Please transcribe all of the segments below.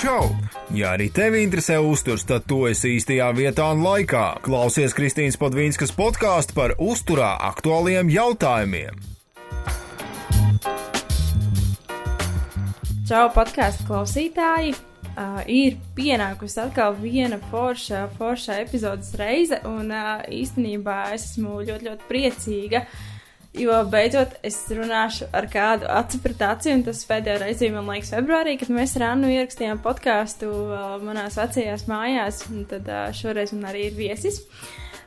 Čau! Ja arī tevi interesē uzturs, tad tu esi īstajā vietā un laikā. Klausies Kristīnas Padvīnskas podkāstu par uzturā aktuāliem jautājumiem. Čau, podkāstu klausītāji! Uh, ir pienākusi atkal viena forša, forša epizodes reize, un uh, īstenībā es esmu ļoti, ļoti priecīga, uh, Jo beidzot es runāšu ar kādu acu pret aci, un tas pēdējā reizē, man liekas, februārī, kad mēs ar Annu ierakstījām podkāstu uh, manās vecajās mājās, un tad uh, šoreiz man arī ir viesis.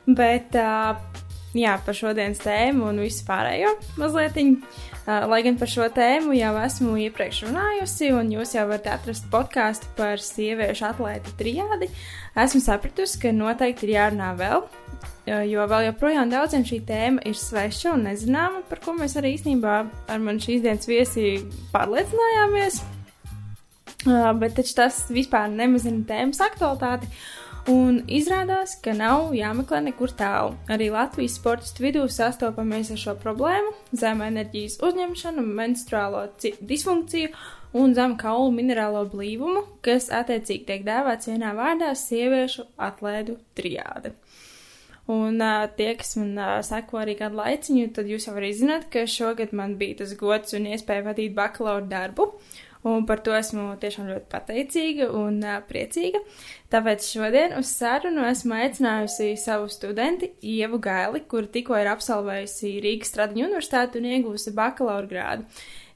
Bet, uh, jā, par šodienas tēmu un visu pārējo mazliet. Uh, lai gan par šo tēmu jau esmu iepriekš runājusi, un jūs jau varat atrast podkāstu par sieviešu atlētu triādi, esmu sapratusi, ka noteikti ir jārunā vēl jo vēl joprojām daudziem šī tēma ir sveša un nezināma, par ko mēs arī īstenībā ar mani šīs dienas viesi pārliecinājāmies. Bet taču tas vispār nemazina tēmas aktualitāti. Un izrādās, ka nav jāmeklē nekur tālu. Arī Latvijas sportistu vidū sastopamies ar šo problēmu - zemu enerģijas uzņemšanu, menstruālo disfunkciju un zemu kaulu minerālo blīvumu, kas attiecīgi tiek dēvēts vienā vārdā - sieviešu atlēdu triāde. Un uh, tie, kas man uh, seko arī kādu laiciņu, tad jūs jau arī zināt, ka šogad man bija tas gods un iespēja vadīt bakalaura darbu. Un par to esmu tiešām ļoti pateicīga un uh, priecīga. Tāpēc šodien uz sarunu esmu aicinājusi savu studenti Ievu Gaili, kur tikko ir absolvējusi Rīgas Stradiņu universitāti un iegūsi bakalaura grādu.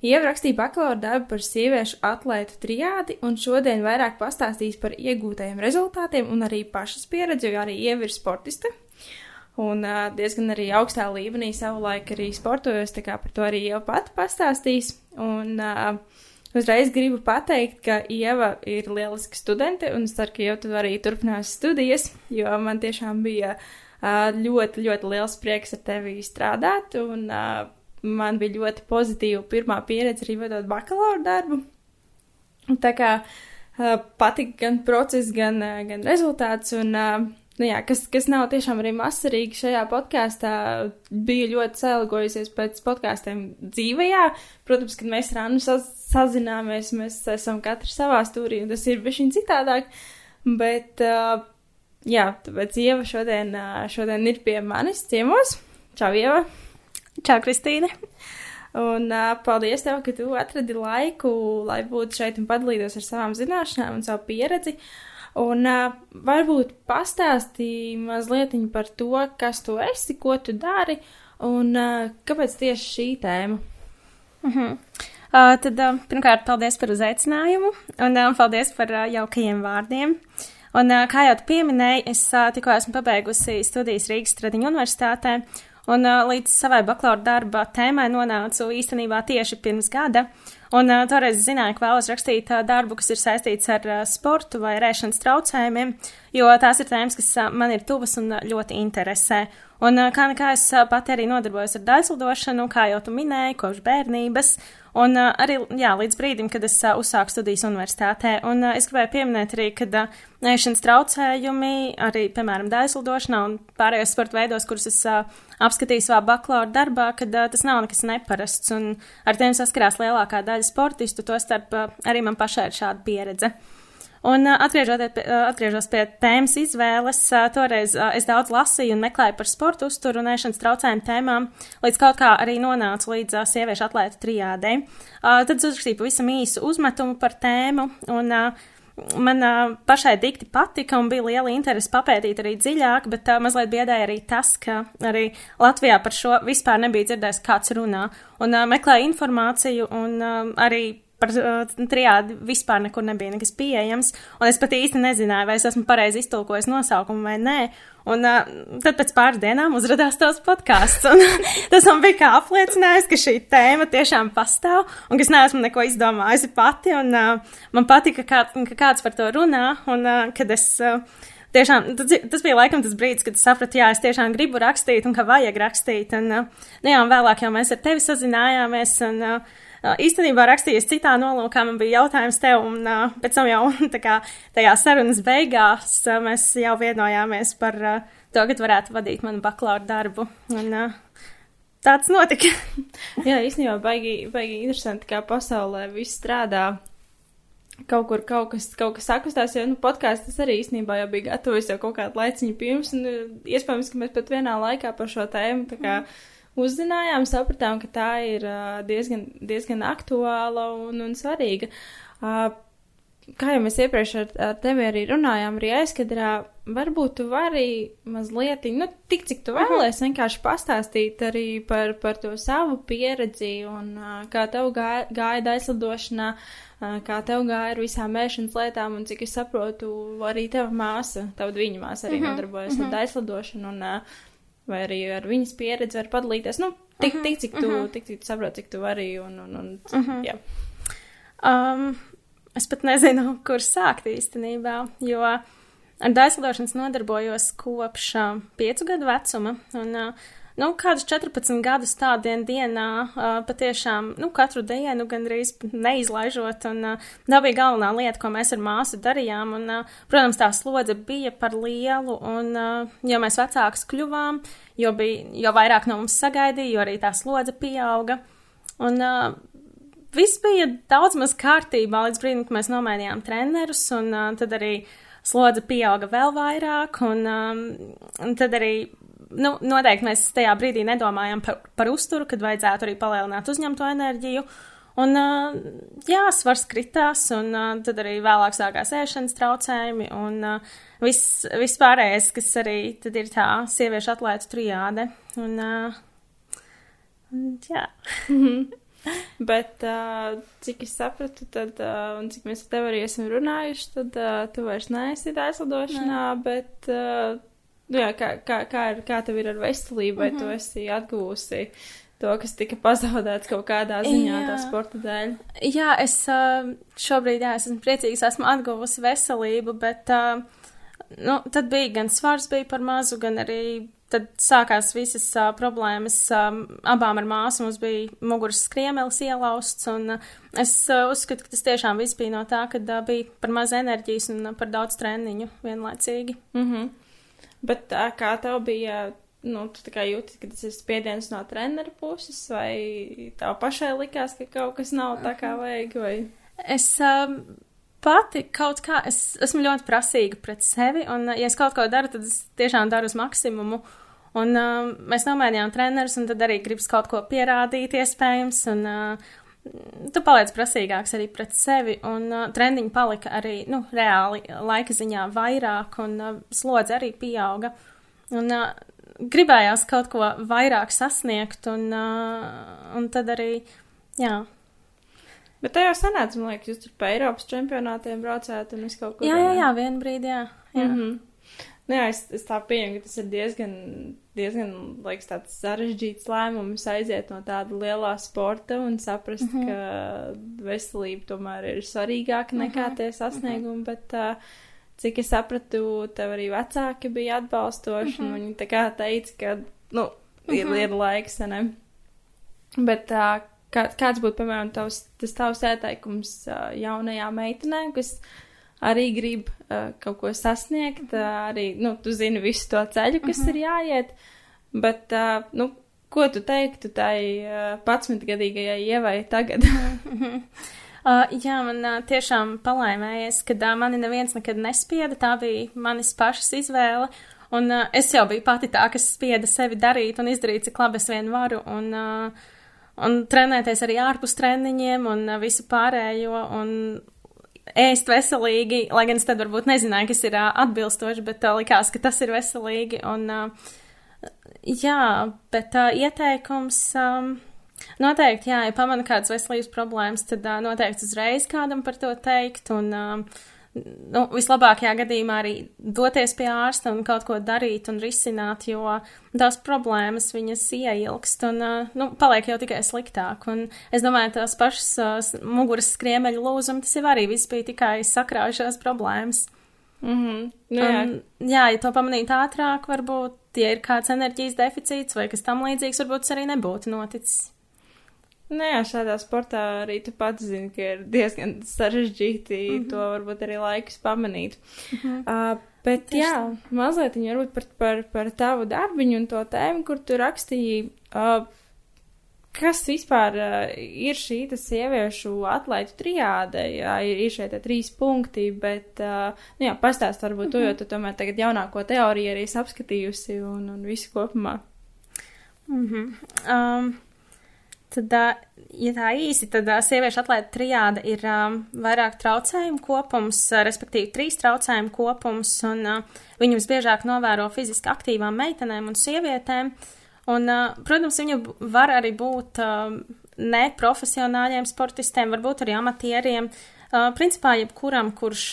Ieva rakstīja bakalaura darbu par sieviešu atlētu triādi, un šodien vairāk pastāstīs par iegūtajiem rezultātiem un arī pašas pieredzi, jo arī Ieva ir sportiste, un uh, diezgan arī augstā līmenī savulaik arī sportojos, tā kā par to arī jau pat pastāstīs. Un uh, uzreiz gribu pateikt, ka Ieva ir lieliska studente, un es ceru, ka jau tu arī turpinās studijas, jo man tiešām bija uh, ļoti, ļoti liels prieks ar tevi strādāt, un uh, man bija ļoti pozitīva pirmā pieredze arī vedot bakalaura darbu. Tā kā uh, patika gan process, gan, uh, gan rezultāts, un uh, nu jā, kas, kas nav tiešām arī masarīgi šajā podkāstā, biju ļoti sēlagojusies pēc podkāstiem dzīvajā. Protams, kad mēs ar Annu saz, sazināmies, mēs esam katrs savā stūrī, un tas ir bišķiņ citādāk, bet, uh, jā, tāpēc Ieva šodien, uh, šodien ir pie manis ciemos. Čau, Ieva! Čau, Kristīne! Un uh, paldies tev, ka tu atradi laiku, lai būtu šeit un padalītos ar savām zināšanām un savu pieredzi. Uh, Un uh, varbūt pastāstīji mazliet par to, kas tu esi, ko tu dari un uh, kāpēc tieši šī tēma. Uh -huh. uh, tad uh, pirmkārt, paldies par uzaicinājumu un uh, paldies par uh, jaukajiem vārdiem. Un, uh, kā jau tu pieminēji, es uh, tikko esmu pabeigusi studijas Rīgas Tradiņu universitātē, un uh, līdz savai bakalaura darba tēmai nonācu īstenībā tieši pirms gada. Uh, Un uh, toreiz zināju, ka vēlos rakstīt uh, darbu, kas ir saistīts ar uh, sportu vai rēšanas traucējumiem, jo tās ir tēmas, kas uh, man ir tuvas un uh, ļoti interesē. Un uh, kā nekā es uh, pati arī nodarbojos ar daļslidošanu, kā jau tu minēji, kopš bērnības, Un uh, arī jā, līdz brīdim, kad es uh, uzsāku studijas universitātē, un uh, es gribēju pieminēt arī, ka uh, ēšanas traucējumi, arī, piemēram, daislidošanā un pārējos sporta veidos, kurus es uh, apskatīju savā bakalaura darbā, kad uh, tas nav nekas neparasts, un ar tiem saskarās lielākā daļa sportistu, to starp uh, arī man pašai ir šāda pieredze. Un atgriežos pie tēmas izvēles, toreiz es daudz lasīju un meklēju par sportu uzturu un ēšanas traucējumu tēmām, līdz kaut kā arī nonācu līdz sieviešu atlētu trijādei. Tad uzrakstīju pavisam īsu uzmetumu par tēmu, un man pašai dikti patika un bija liela interese papētīt arī dziļāk, bet mazliet biedēja arī tas, ka arī Latvijā par šo vispār nebija dzirdējis kāds runā, un meklēju informāciju un arī par uh, triādi vispār nekur nebija nekas pieejams, un es pat īsti nezināju, vai es esmu pareizi iztulkojis nosaukumu vai nē. Un uh, tad pēc pāris dienām uzrādījās tavs podkāsts, tas man bija kā apliecinājums, ka šī tēma tiešām pastāv, un ka es neesmu neko izdomājusi pati, un uh, man patika, kā, ka kāds par to runā, un uh, kad es. Uh, Tiešām, tas, bija laikam tas brīdis, kad sapratu, jā, es tiešām gribu rakstīt un ka vajag rakstīt. Un, nu jā, un vēlāk jau mēs ar tevi sazinājāmies. Un, uh, īstenībā rakstījies citā nolūkā, man bija jautājums tev, un pēc tam jau kā tajā sarunas beigās mēs jau vienojāmies par to, ka varētu vadīt manu bakalaura darbu. Un, tāds notika. Jā, īstenībā baigi, baigi interesanti, kā pasaulē viss strādā. kaut kur kaut kas, kaut kas sakustās, jo, nu, podkāsts arī īstenībā jau bija gatavs jau kaut kādu laiciņu pirms, un uh, iespējams, ka mēs pat vienā laikā par šo tēmu tā kā uzzinājām, sapratām, ka tā ir diezgan, diezgan aktuāla un, un svarīga. Kā jau mēs iepriekš ar, tevi arī runājām, arī aizkadrā, varbūt tu vari mazliet, nu, tik cik tu vēlēsi, vienkārši pastāstīt arī par, par to savu pieredzi un kā tev gāja, gāja aizlidošanā, kā tev gāja ar visām mēšanas lietām, un cik es saprotu, arī tava māsa, tava viņa māsa arī -huh. nodarbojas uh -huh. ar aizlidošanu, un vai arī ar viņas pieredzi var padalīties, nu, tik, uh -huh. tik cik tu, uh -huh. tik cik tu saproti, cik tu vari, un, un, un uh -huh. jā. Um, Es pat nezinu, kur sākt īstenībā, jo ar daislidošanas nodarbojos kopš uh, piecu gadu vecuma. Un, uh, nu, kādus 14 gadus tādien dienā uh, patiešām, nu, katru dienu gandrīz neizlaižot, un uh, tā bija galvenā lieta, ko mēs ar māsu darījām, un, uh, protams, tā slodze bija par lielu, un, uh, jo mēs vecāks kļuvām, jo, bija, jo vairāk no mums sagaidīja, jo arī tā slodze pieauga. Un, uh, viss bija daudz maz kārtībā līdz brīdim, kad mēs nomainījām trenerus, un uh, tad arī slodze pieauga vēl vairāk, un, um, un tad arī, nu, noteikti mēs tajā brīdī nedomājām par, par uzturu, kad vajadzētu arī palielināt uzņemto enerģiju. Un, jā, svars kritās, un tad arī vēlāk sākās ēšanas traucējumi, un viss, viss pārējais, kas arī tad ir tā sieviešu atlētu trijāde. Un, un jā. Bet, uh, cik es sapratu, tad, uh, un cik mēs ar tevi arī esam runājuši, tad uh, tu vairs neesi aizlidošanā, ne. bet, uh, nu jā, kā, kā, kā, ir, kā tev ir ar veselību, vai mm -hmm. tu mhm. esi atgūsi to, kas tika pazaudēts kaut kādā ziņā jā. tā sporta dēļ? Jā, es uh, šobrīd, jā, es esmu priecīgs, esmu atguvusi veselību, bet, uh, nu, tad bija gan svars bija par mazu, gan arī tad sākās visas uh, problēmas. Um, abām ar māsu mums bija muguras skriemelis ielausts, un uh, es uh, uzskatu, ka tas tiešām viss bija no tā, ka uh, bija par maz enerģijas un uh, par daudz treniņu vienlaicīgi. Mm -hmm. Bet kā tev bija? Nu, tu kā jūti, ka tas ir spiediens no treneru puses, vai tev pašai likās, ka kaut kas nav tā kā vajag, vai? Es um, pati kaut kā, es esmu ļoti prasīga pret sevi, un, ja es kaut ko daru, tad es tiešām daru uz maksimumu. Un uh, mēs nomainījām trenerus, un tad arī gribas kaut ko pierādīt, iespējams, un uh, tu paliec prasīgāks arī pret sevi, un uh, trendiņi palika arī, nu, reāli laika ziņā vairāk, un uh, slodze arī pieauga. Un uh, gribējās kaut ko vairāk sasniegt, un, uh, un tad arī, jā, Bet tā jau sanāca, man liekas, jūs tur pa Eiropas čempionātiem braucāt un es kaut ko. Jā, jā, jā, vienu brīdi, jā. jā. Mm -hmm. Nu, jā, es, es tā pieņemu, ka tas ir diezgan, diezgan, liekas, sarežģīts lēmums aiziet no tāda lielā sporta un saprast, mm -hmm. ka veselība tomēr ir svarīgāka nekā mm -hmm. tie sasniegumi, mm -hmm. bet uh, cik es sapratu, tev arī vecāki bija atbalstoši, mm -hmm. un viņi tā kā teica, ka, nu, ir, mm -hmm. ir laiks, ne? Bet uh, Kā, kāds būtu, piemēram, tavs, tas tavs ieteikums uh, jaunajā meitenē, kas arī grib uh, kaut ko sasniegt, uh, arī, nu, tu zini visu to ceļu, kas uh -huh. ir jāiet, bet, uh, nu, ko tu teiktu tai uh, 11-gadīgajai ievai tagad? Uh, jā, man uh, tiešām palaimējies, ka uh, mani neviens nekad nespieda. Tā bija manis pašas izvēle. Un uh, es jau biju pati tā, kas spieda sevi darīt un izdarīt, cik labi es vien varu. Un, uh, un trenēties arī ārpus treniņiem un uh, visu pārējo. Un ēst veselīgi, lai gan es tad varbūt nezināju, kas ir uh, atbilstoši, bet uh, likās, ka tas ir veselīgi. Un, uh, jā, bet uh, ieteikums. Um, Noteikti, jā, ja pamana kādas veselības problēmas, tad uh, noteikti uzreiz kādam par to teikt. Un, uh, nu, vislabākajā gadījumā arī doties pie ārsta un kaut ko darīt un risināt, jo tās problēmas viņas ieilgst un, nu, paliek jau tikai sliktāk. Un es domāju, tās pašas muguras skriemeļu lūzumi, tas jau arī viss bija tikai sakrājušās problēmas. Mm -hmm. nu, jā. Un, jā, ja to pamanītu ātrāk, varbūt, ja ir kāds enerģijas deficīts vai kas tam līdzīgs, varbūt tas arī nebūtu noticis. Nē, šādā sportā arī tu pats zini, ka ir diezgan sarežģīti mm -hmm. to varbūt arī laikus pamanīt. Mm -hmm. uh, bet Tieši jā, mazliet varbūt par, par, par tavu darbiņu un to tēmu, kur tu rakstīji. Uh, kas vispār uh, ir šī sieviešu atlaidu triāde? Jā, ir, ir šie trīs punkti, bet, uh, nu jā, pastāst varbūt mm -hmm. to, jo tu tomēr tagad jaunāko teoriju arī esi apskatījusi un, un visu kopumā. Mm -hmm. um, tad, ja tā īsi, tad sieviešu atlaidu triāde ir vairāk traucējumu kopums, respektīvi trīs traucējumu kopums, un uh, viņu visbiežāk novēro fiziski aktīvām meitenēm un sievietēm. Uh, Un, protams, viņa var arī būt neprofesionāļiem sportistiem, varbūt arī amatieriem. Principā, jebkuram, kurš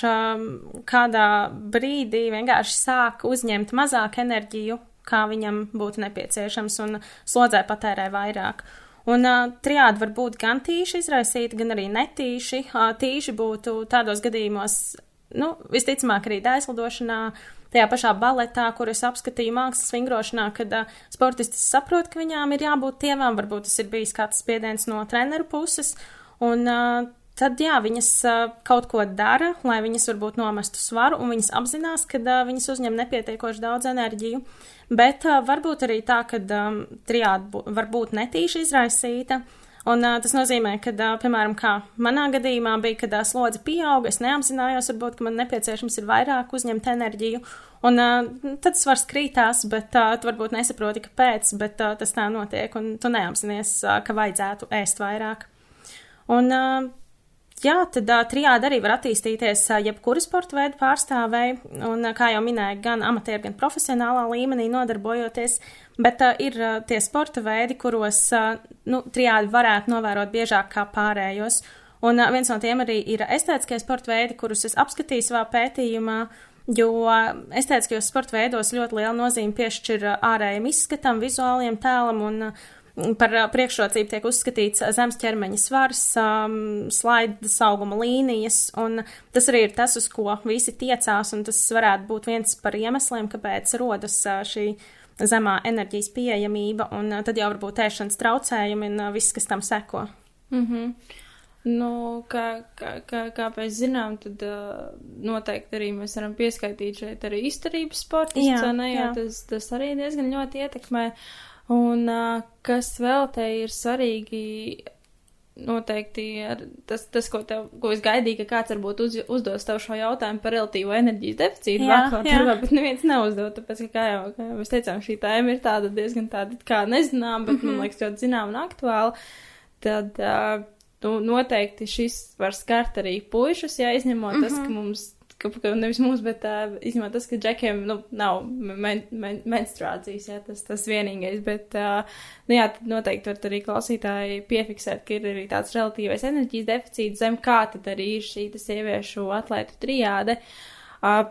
kādā brīdī vienkārši sāk uzņemt mazāk enerģiju, kā viņam būtu nepieciešams, un slodzē patērē vairāk. Un uh, triādi var būt gan tīši izraisīti, gan arī netīši. Uh, tīši būtu tādos gadījumos, nu, visticamāk, arī dēslidošanā, tajā pašā baletā, kur es apskatīju mākslas vingrošanā, kad uh, sportistis saprot, ka viņām ir jābūt tievām, varbūt tas ir bijis kāds spiediens no treneru puses, un uh, tad, jā, viņas kaut ko dara, lai viņas varbūt nomestu svaru, un viņas apzinās, ka viņas uzņem nepietiekoši daudz enerģiju, bet varbūt arī tā, ka um, triāda var būt netīši izraisīta, Un uh, tas nozīmē, ka, uh, piemēram, kā manā gadījumā bija, kad uh, slodze pieauga, es neapzinājos, varbūt, ka man nepieciešams ir vairāk uzņemt enerģiju. Un uh, tad svars krītās, bet uh, tu varbūt nesaproti, kāpēc, bet uh, tas tā notiek, un tu neapzinies, uh, ka vajadzētu ēst vairāk. Un, uh, jā, tad triāda arī var attīstīties jebkura sporta veida pārstāvēji, un, kā jau minēju, gan amatieru, gan profesionālā līmenī nodarbojoties Bet uh, ir uh, tie sporta veidi, kuros uh, nu, triādi varētu novērot biežāk kā pārējos. Un uh, viens no tiem arī ir estētiskie sporta veidi, kurus es apskatīju savā pētījumā, jo uh, estētiskajos sporta veidos ļoti liela nozīme piešķir ārējiem izskatam, vizuāliem tēlam un uh, Par uh, priekšrocību tiek uzskatīts zemes ķermeņa svars, um, slaidas auguma līnijas, un tas arī ir tas, uz ko visi tiecās, un tas varētu būt viens par iemesliem, kāpēc rodas uh, šī zemā enerģijas pieejamība, un uh, tad jau var būt ēšanas traucējumi un uh, viss, kas tam seko. Mm -hmm. Nu, kā, kā, kā, kā mēs zinām, tad uh, noteikti arī mēs varam pieskaitīt šeit arī izturības sportistus, jā, ne, jā. Tas, tas arī diezgan ļoti ietekmē. Un uh, kas vēl te ir svarīgi noteikti ar, tas, tas ko, tev, ko es gaidīju, ka kāds varbūt uz, uzdos tev šo jautājumu par relatīvo enerģijas deficītu vakar, darbā, bet neviens neuzdod, tāpēc, ka, kā jau, kā mēs teicām, šī tēma ir tāda diezgan tāda, kā nezinām, bet, mm -hmm. man mhm. liekas, ļoti zinām un aktuāla, tad, uh, nu, noteikti šis var skart arī puišus, ja izņemot mm -hmm. tas, ka mhm. mums ka, ka nevis mums, bet uh, īstenībā tas, ka džekiem nu, nav men, men, menstruācijas, jā, tas, tas vienīgais, bet, uh, nu jā, tad noteikti var arī klausītāji piefiksēt, ka ir arī tāds relatīvais enerģijas deficīts, zem kā tad arī ir šī sieviešu atlētu trijāde. Uh,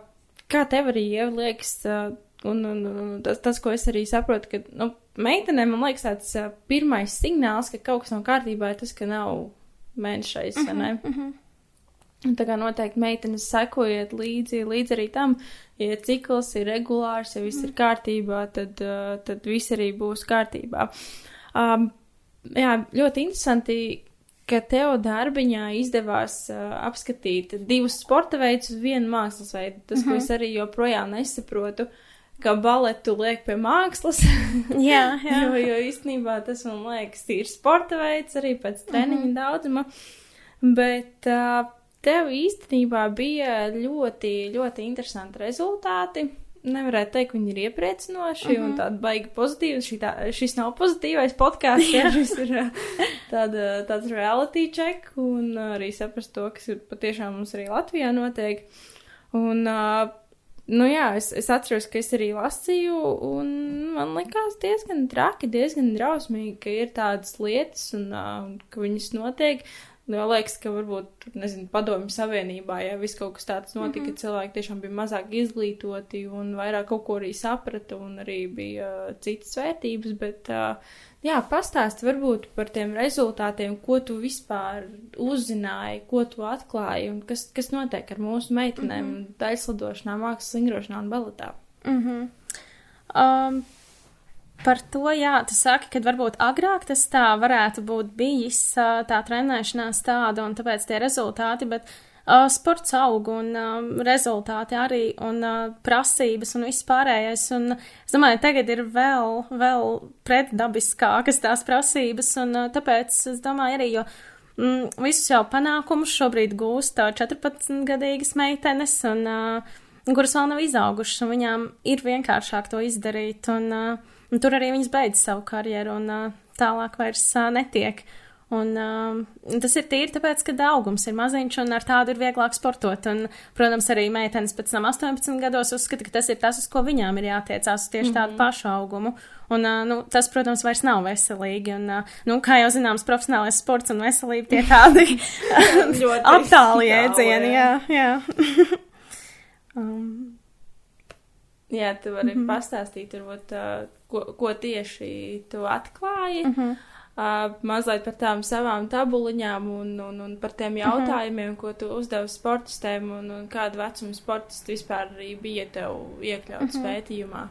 kā tev arī liekas, uh, un, un, un tas, tas, ko es arī saprotu, ka, nu, meitenēm, man liekas, tāds uh, pirmais signāls, ka kaut kas nav kārtībā, ir tas, ka nav mēnešais, uh -huh, ne? Uh -huh. Tā kā noteikti meitenes sekojiet līdzi, līdzi arī tam, ja cikls ir regulārs, ja viss mm. ir kārtībā, tad, uh, tad viss arī būs kārtībā. Um, jā, ļoti interesanti, ka tev darbiņā izdevās uh, apskatīt divus sporta veidus uz vienu mākslas veidu. Tas, mm -hmm. ko es mhm. arī joprojām nesaprotu, ka baletu liek pie mākslas. jā, jā. jo, jo īstenībā tas man liekas, ir sporta veids arī pēc treniņa mm -hmm. daudzuma. Bet uh, Tev īstenībā bija ļoti, ļoti interesanti rezultāti. Nevarētu teikt, viņi ir iepriecinoši uh -huh. un mhm. tādi baigi pozitīvi. Šī tā, šis nav pozitīvais podkāsts, ja šis ir tāda, tāds reality check un arī saprast to, kas ir patiešām mums arī Latvijā notiek. Un, uh, Nu jā, es, es atceros, ka es arī lasīju, un man likās diezgan traki, diezgan drausmīgi, ka ir tādas lietas un uh, ka viņas notiek. Jau liekas, ka varbūt, nezinu, padomju savienībā, ja viss kaut kas tāds notika, mm -hmm. cilvēki tiešām bija mazāk izglītoti un vairāk kaut ko arī saprata un arī bija uh, citas vērtības, bet, uh, jā, pastāst varbūt par tiem rezultātiem, ko tu vispār uzzināji, ko tu atklāji un kas, kas notiek ar mūsu meitenēm mm -hmm. daļslidošanā, mākslas slingrošanā un baletā. Mm -hmm. um, Par to, jā, tu saki, ka varbūt agrāk tas tā varētu būt bijis, tā trenēšanās tāda un tāpēc tie rezultāti, bet uh, sports aug un uh, rezultāti arī un uh, prasības un viss pārējais. Un es domāju, tagad ir vēl, vēl pretdabiskākas tās prasības un uh, tāpēc es domāju arī, jo mm, visus jau panākumus šobrīd gūst 14-gadīgas meitenes un uh, kuras vēl nav izaugušas, un viņām ir vienkāršāk to izdarīt, un, uh, un tur arī viņas beidz savu karjeru, un uh, tālāk vairs uh, netiek. Un, uh, tas ir tīri tāpēc, ka augums ir maziņš un ar tādu ir vieglāk sportot. Un, protams, arī meitenes pēc tam 18 gados uzskata, ka tas ir tas, uz ko viņām ir jātiecās, uz tieši mm -hmm. tādu pašu augumu. Un, uh, nu, tas, protams, vairs nav veselīgi. Un, uh, nu, kā jau zināms, profesionālais sports un veselība tie tādi aptāli jēdzieni. Jā, jā. Um. Jā, tu vari mm -hmm. pastāstīt, varbūt, uh, ko, ko tieši tu atklāji. Mm -hmm. Uh, mazliet par tām savām tabuliņām un, un, un par tiem mhm. jautājumiem, mm -hmm. ko tu uzdevi sportistiem un, un kādu vecumu sportisti vispār arī bija tev iekļauts mm -hmm. pētījumā.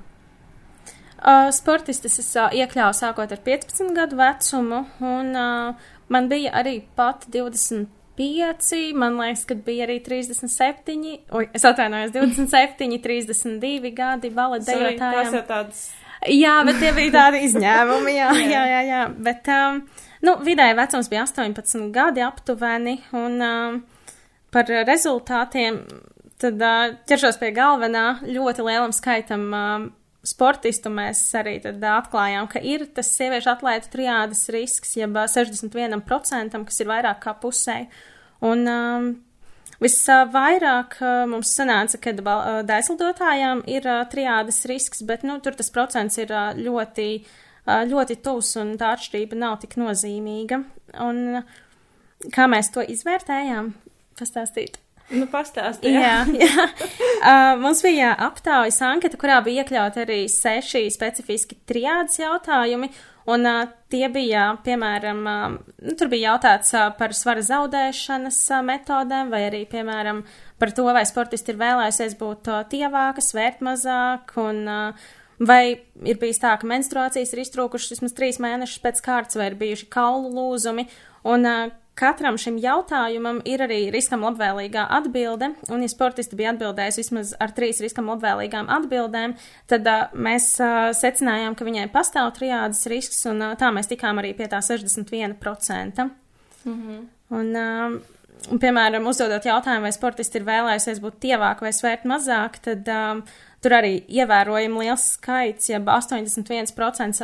Uh, sportistus es uh, iekļāvu sākot ar 15 gadu vecumu, un uh, man bija arī pat 20 5, man liekas, ka bija arī 37, oi, es atvainojos, 27, 32 gadi baletdejotājiem. Tas ir tāds. Jā, bet tie bija tādi izņēmumi, jā, jā, jā, jā. Bet, um, nu, vidēji vecums bija 18 gadi aptuveni, un um, par rezultātiem tad uh, ķeršos pie galvenā ļoti lielam skaitam um, sportistu mēs arī tad atklājām, ka ir tas sieviešu atlētu triādas risks, jeb 61%, kas ir vairāk kā pusē. Un um, visvairāk uh, mums sanāca, ka uh, dēsildotājām ir uh, triādas risks, bet nu, tur tas procents ir uh, ļoti, uh, ļoti tūs un tā atšķirība nav tik nozīmīga. Un kā mēs to izvērtējām? Pastāstīt. Nu, pastāstiet. Jā, jā. Uh, mums bija aptaujas anketa, kurā bija iekļauti arī seši specifiski triādas jautājumi, un uh, tie bija, piemēram, uh, nu, tur bija jautāts uh, par svara zaudēšanas uh, metodēm, vai arī, piemēram, par to, vai sportisti ir vēlējusies būt uh, tievāka, svērt mazāk, un uh, vai ir bijis tā, ka menstruācijas ir iztrūkušas vismaz trīs mēnešus pēc kārtas, vai ir bijuši kaulu lūzumi, un uh, Katram šim jautājumam ir arī riskam labvēlīgā atbilde, un, ja sportisti bija atbildējis vismaz ar trīs riskam labvēlīgām atbildēm, tad uh, mēs uh, secinājām, ka viņai pastāv triādas risks, un uh, tā mēs tikām arī pie tā 61%. Mm -hmm. Un, uh, piemēram, uzdodot jautājumu, vai sportisti ir vēlējusies būt tievāk vai svērt mazāk, tad uh, Tur arī ievērojami liels skaits, ja 81%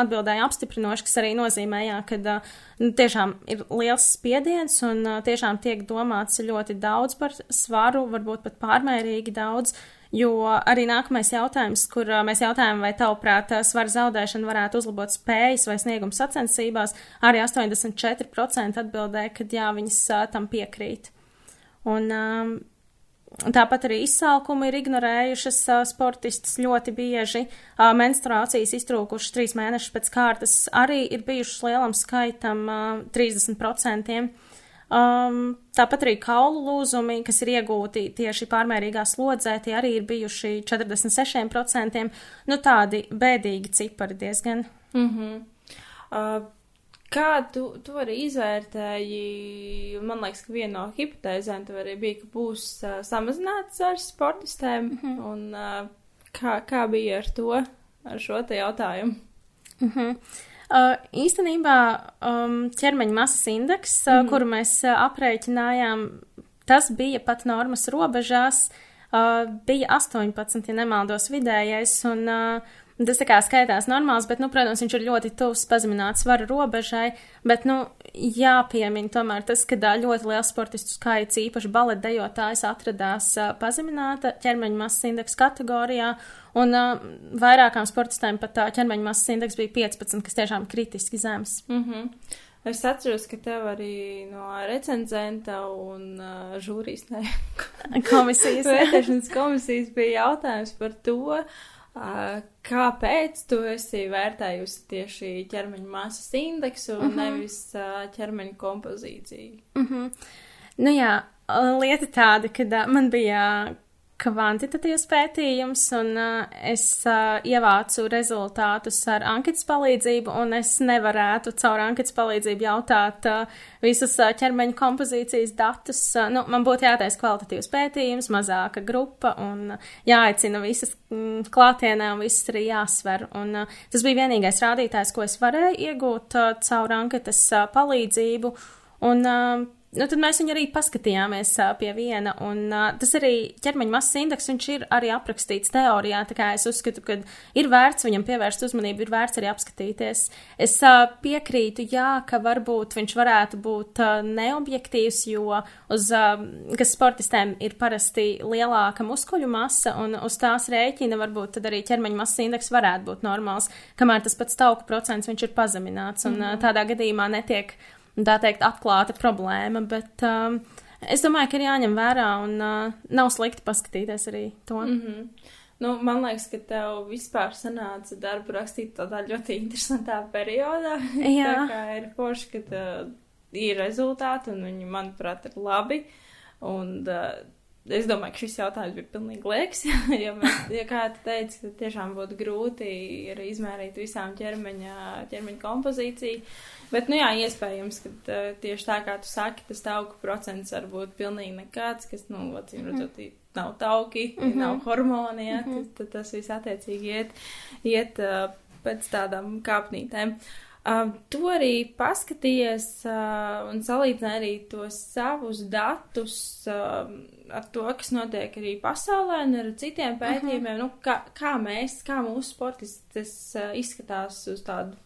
atbildēja apstiprinoši, kas arī nozīmē, jā, ka nu, tiešām ir liels spiediens un tiešām tiek domāts ļoti daudz par svaru, varbūt pat pārmērīgi daudz. Jo arī nākamais jautājums, kur mēs jautājam, vai tavuprāt svara zaudēšana varētu uzlabot spējas vai sniegums sacensībās, arī 84% atbildēja, ka jā, viņas tam piekrīt. Un um, Tāpat arī izsalkumu ir ignorējušas sportistas ļoti bieži. Menstruācijas iztrūkušas trīs mēnešus pēc kārtas arī ir bijušas lielam skaitam uh, 30%. Um, tāpat arī kaulu lūzumi, kas ir iegūti tieši pārmērīgā slodzē, tie arī ir bijuši 46%. Nu, tādi bēdīgi cipari diezgan. Mm -hmm. uh, Kā tu, tu arī izvērtēji, man liekas, ka viena no hipotēzēm tev arī bija, ka būs uh, samazināts ar sportistēm, mm -hmm. un uh, kā, kā bija ar to, ar šo te jautājumu? Mm -hmm. Uh, īstenībā um, ķermeņa masas indeks, mm -hmm. kuru mēs uh, aprēķinājām, tas bija pat normas robežās, uh, bija 18, ja nemaldos vidējais, un uh, Tas tā kā skaitās normāls, bet, nu, protams, viņš ir ļoti tuvs pazemināts svara robežai, bet, nu, jāpiemina tomēr tas, ka ļoti liels sportistu skaits, īpaši baletdejotājs, atradās uh, pazemināta ķermeņa masas indeksa kategorijā, un uh, vairākām sportistēm pat tā ķermeņa masas indeks bija 15, kas tiešām kritiski zems. Mm -hmm. Es atceros, ka tev arī no recenzenta un uh, žūrijas, ne, komisijas, vērtēšanas komisijas bija jautājums par to, Kāpēc tu esi vērtējusi tieši ķermeņa masas indeksu un uh mhm. -huh. nevis ķermeņa kompozīciju? Uh mhm. -huh. Nu jā, lieta tāda, ka man bija kvantitatīvs pētījums, un uh, es uh, ievācu rezultātus ar anketas palīdzību, un es nevarētu caur anketas palīdzību jautāt uh, visus uh, ķermeņa kompozīcijas datus. Uh, nu, man būtu jātaisa kvalitatīvs pētījums, mazāka grupa, un uh, jāaicina visas mm, klātienē, un visas arī jāsver. Un, uh, tas bija vienīgais rādītājs, ko es varēju iegūt uh, caur anketas uh, palīdzību. Un, uh, Nu, tad mēs viņu arī paskatījāmies uh, pie viena, un uh, tas arī ķermeņa masas indeks, viņš ir arī aprakstīts teorijā, tā kā es uzskatu, ka ir vērts viņam pievērst uzmanību, ir vērts arī apskatīties. Es uh, piekrītu, jā, ka varbūt viņš varētu būt uh, neobjektīvs, jo uz, uh, kas sportistēm ir parasti lielāka muskuļu masa, un uz tās rēķina varbūt tad arī ķermeņa masas indeks varētu būt normāls, kamēr tas pats tauku procents viņš ir pazemināts, un mm uh, tādā gadījumā netiek tā teikt, atklāta problēma, bet um, es domāju, ka ir jāņem vērā un uh, nav slikti paskatīties arī to. Mm -hmm. Nu, man liekas, ka tev vispār sanāca darbu rakstīt tādā ļoti interesantā periodā. Jā. tā kā ir forši, ka ir rezultāti un viņi, manuprāt, ir labi. Un uh, es domāju, ka šis jautājums bija pilnīgi liekas. ja, mēs, ja kā tu teici, tad tiešām būtu grūti izmērīt visām ķermeņa, ķermeņa kompozīciju. Bet, nu jā, iespējams, ka tieši tā kā tu saki, tas tauku procents var būt pilnīgi nekāds, kas, nu, acīm redzot, mm. nav tauki, mm -hmm. nav hormoni, ja, mm -hmm. tad, tad tas viss attiecīgi iet, iet pēc tādām kāpnītēm. Uh, tu arī paskatījies uh, un salīdzināji arī tos savus datus uh, ar to, kas notiek arī pasaulē un ar citiem mhm. pētījumiem. Uh -huh. nu, kā, kā mēs, kā mūsu sportistes uh, izskatās uz tādu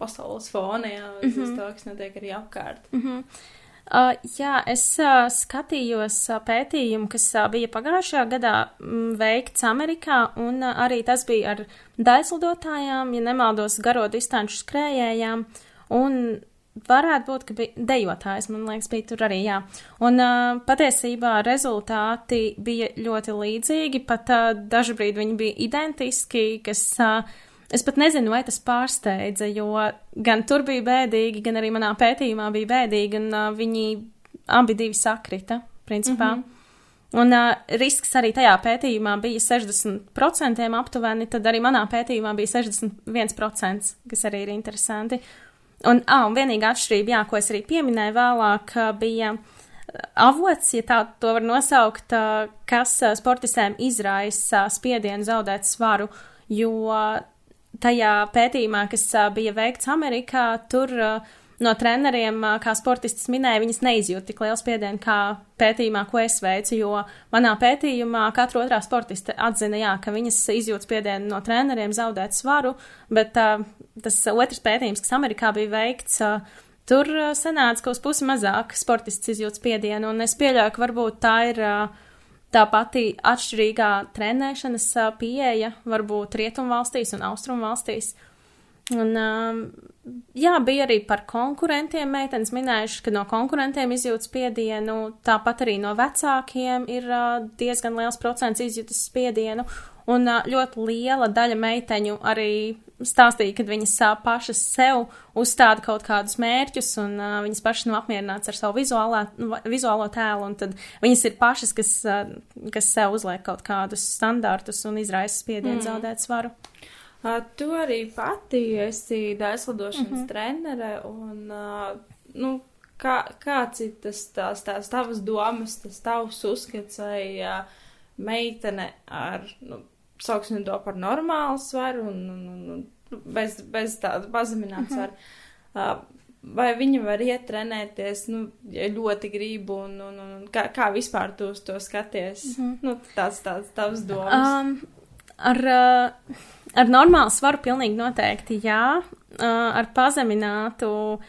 pasaules fona, jā, mm -hmm. to, kas notiek arī apkārt. Mm -hmm. Uh, jā, es uh, skatījos uh, pētījumu, kas uh, bija pagājušajā gadā m, veikts Amerikā, un uh, arī tas bija ar daizlidotājām, ja nemaldos, garo distanču skrējējām, un varētu būt, ka bija dejotājs, man liekas, bija tur arī, jā. Un uh, patiesībā rezultāti bija ļoti līdzīgi, pat uh, dažbrīd viņi bija identiski, kas. Uh, Es pat nezinu, vai tas pārsteidza, jo gan tur bija bēdīgi, gan arī manā pētījumā bija bēdīgi, un uh, viņi abi divi sakrita, principā. Mm -hmm. Un uh, risks arī tajā pētījumā bija 60% aptuveni, tad arī manā pētījumā bija 61%, kas arī ir interesanti. Un, ah, un vienīgā atšķirība, jā, ko es arī pieminēju vēlāk, bija avots, ja tā to var nosaukt, kas sportistēm izraisa spiedienu zaudēt svaru, jo tajā pētījumā, kas bija veikts Amerikā, tur no treneriem, kā sportistas minēja, viņas neizjūt tik lielu spiedienu kā pētījumā, ko es veicu, jo manā pētījumā katra otrā sportiste atzina, jā, ka viņas izjūt spiedienu no treneriem zaudēt svaru, bet tas otrs pētījums, kas Amerikā bija veikts, tur sanāca, ka uz pusi mazāk sportists izjūt spiedienu, un es pieļauju, ka varbūt tā ir uh, Tā pati atšķirīgā trenēšanas pieeja var būt rietumvalstīs un austrumvalstīs. Un, jā, bija arī par konkurentiem meitenes minējuši, ka no konkurentiem izjūt spiedienu, tāpat arī no vecākiem ir diezgan liels procents izjūtas spiedienu, un ļoti liela daļa meiteņu arī stāstīja, ka viņas pašas sev uzstāda kaut kādus mērķus, un uh, viņas pašas nav apmierināts ar savu vizuālā, nu, vizuālo tēlu, un tad viņas ir pašas, kas, uh, kas sev uzliek kaut kādus standartus un izraisa spiedienu mm. zaudēt svaru. Uh, tu arī pati esi daislidošanas mm -hmm. trenere, un, uh, nu, kā, kāds ir tas tās, tās tavas domas, tas tavs uzskats vai uh, meitene ar, nu, sauksim to par normālu svaru un, un, un bez, bez tāda pazemināta svara. Uh -huh. uh, vai viņa var iet trenēties, nu, ja ļoti gribu, un, un, un kā, kā vispār tu uz to skaties? Uh -huh. Nu, tāds, tāds tavs domas. Um, ar, ar normālu svaru pilnīgi noteikti jā. Ar pazeminātu,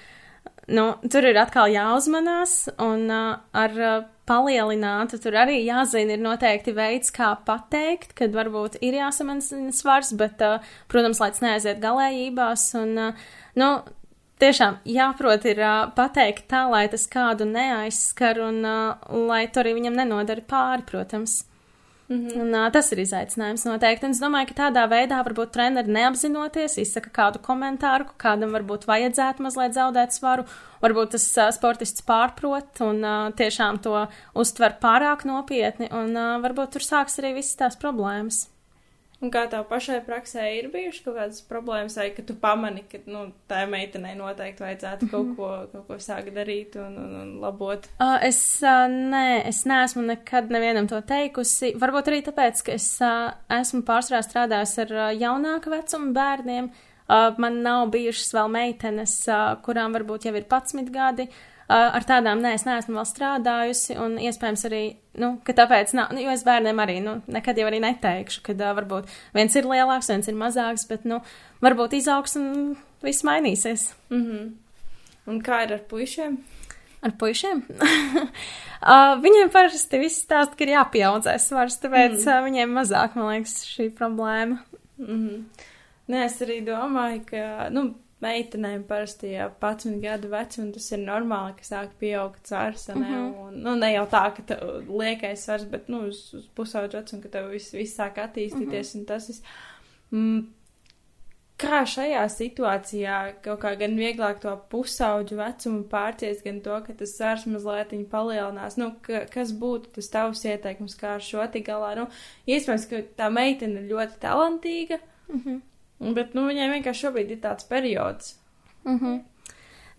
nu, tur ir atkal jāuzmanās, un ar palielinātu, tur arī jāzina, ir noteikti veids, kā pateikt, kad varbūt ir jāsamazina svars, bet, uh, protams, lai tas neaiziet galējībās. Un, uh, nu, tiešām jāprot ir uh, pateikt tā, lai tas kādu neaizskar un uh, lai to arī viņam nenodara pāri, protams. Mm -hmm. un, uh, tas ir izaicinājums noteikti. Un es domāju, ka tādā veidā varbūt treneri neapzinoties izsaka kādu komentāru, ka kādam varbūt vajadzētu mazliet zaudēt svaru. Varbūt tas uh, sportists pārprot un uh, tiešām to uztver pārāk nopietni, un uh, varbūt tur sāks arī visas tās problēmas. Un kā tev pašai praksē ir bijušas kaut kādas problēmas, vai ka tu pamani, ka nu, tā meitenei noteikti vajadzētu kaut mhm. ko, kaut ko sākt darīt un, un, un labot? Uh, es, uh, nē, es neesmu nekad nevienam to teikusi. Varbūt arī tāpēc, ka es uh, esmu pārsvarā strādājis ar uh, jaunāka vecuma bērniem. Uh, man nav bijušas vēl meitenes, uh, kurām varbūt jau ir 11 gadi. Uh, ar tādām nē, es neesmu vēl strādājusi, un iespējams arī, nu, ka tāpēc nav, nu, jo es bērniem arī, nu, nekad jau arī neteikšu, ka uh, varbūt viens ir lielāks, viens ir mazāks, bet, nu, varbūt izaugs un viss mainīsies. Mm -hmm. Un kā ir ar puišiem? Ar puišiem? uh, viņiem parasti viss stāsta, ka ir jāpieaudzē svars, tāpēc mm. uh, viņiem mazāk, man liekas, šī problēma. Mm -hmm. Nē, es arī domāju, ka, nu, meitenēm parasti jau 11 gadu vecuma tas ir normāli, ka sāk pieaugt svars, ne? Mm -hmm. un, nu, ne jau tā, ka tev liekais svars, bet, nu, uz, uz pusauģu vecumu, ka tev viss, viss sāk attīstīties, mm -hmm. un tas ir. Mm, kā šajā situācijā kaut kā gan vieglāk to pusauģu vecumu pārciest, gan to, ka tas svars mazliet palielinās, nu, ka, kas būtu tas tavs ieteikums, kā ar šo tik galā, nu, iespējams, ka tā meitene ir ļoti talantīga, mm -hmm. Bet, nu, viņai vienkārši šobrīd ir tāds periods. Mm -hmm.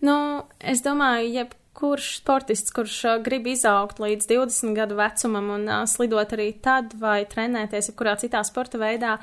Nu, es domāju, jebkurš sportists, kurš uh, grib izaugt līdz 20 gadu vecumam un uh, slidot arī tad vai trenēties jebkurā citā sporta veidā,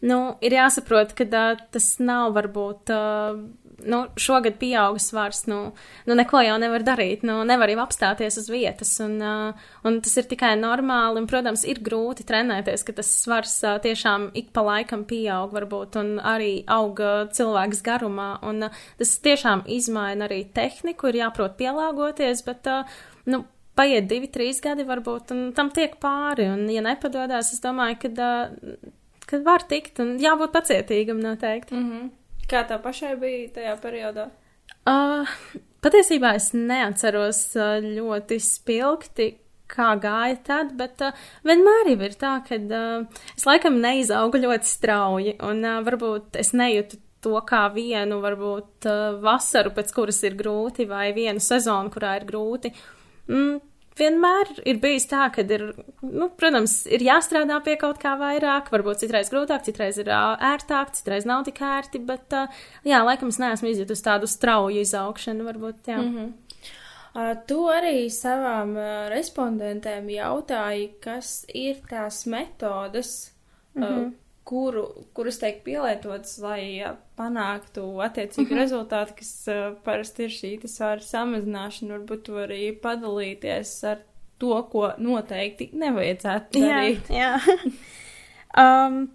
nu, ir jāsaprot, ka uh, tas nav varbūt. Uh, nu, šogad pieauga svars, nu, nu, neko jau nevar darīt, nu, nevar jau apstāties uz vietas, un, uh, un tas ir tikai normāli, un, protams, ir grūti trenēties, ka tas svars uh, tiešām ik pa laikam pieaug, varbūt, un arī auga cilvēks garumā, un uh, tas tiešām izmaina arī tehniku, ir jāprot pielāgoties, bet, uh, nu, paiet divi, trīs gadi varbūt, un tam tiek pāri, un, ja nepadodas, es domāju, ka, uh, ka var tikt, un jābūt pacietīgam noteikti. Mm -hmm. Kā tev pašai bija tajā periodā? Uh, patiesībā es neatceros ļoti spilgti, kā gāja tad, bet uh, vienmēr ir tā, ka uh, es laikam neizaugu ļoti strauji, un uh, varbūt es nejūtu to kā vienu, varbūt uh, vasaru, pēc kuras ir grūti, vai vienu sezonu, kurā ir grūti. Mm, vienmēr ir bijis tā, ka ir, nu, protams, ir jāstrādā pie kaut kā vairāk, varbūt citreiz grūtāk, citreiz ir ērtāk, citreiz nav tik ērti, bet, jā, laikam es neesmu izjutusi tādu strauju izaugšanu, varbūt, jā. Mm -hmm. Uh, tu arī savām uh, respondentēm jautāji, kas ir tās metodas, mm -hmm. Kuru, kuras tiek pielietotas, lai panāktu attiecīgu mm -hmm. rezultātu, kas uh, parasti ir šī svāra samazināšana. Varbūt tu arī padalīties ar to, ko noteikti nevajadzētu darīt. Jā, jā. um,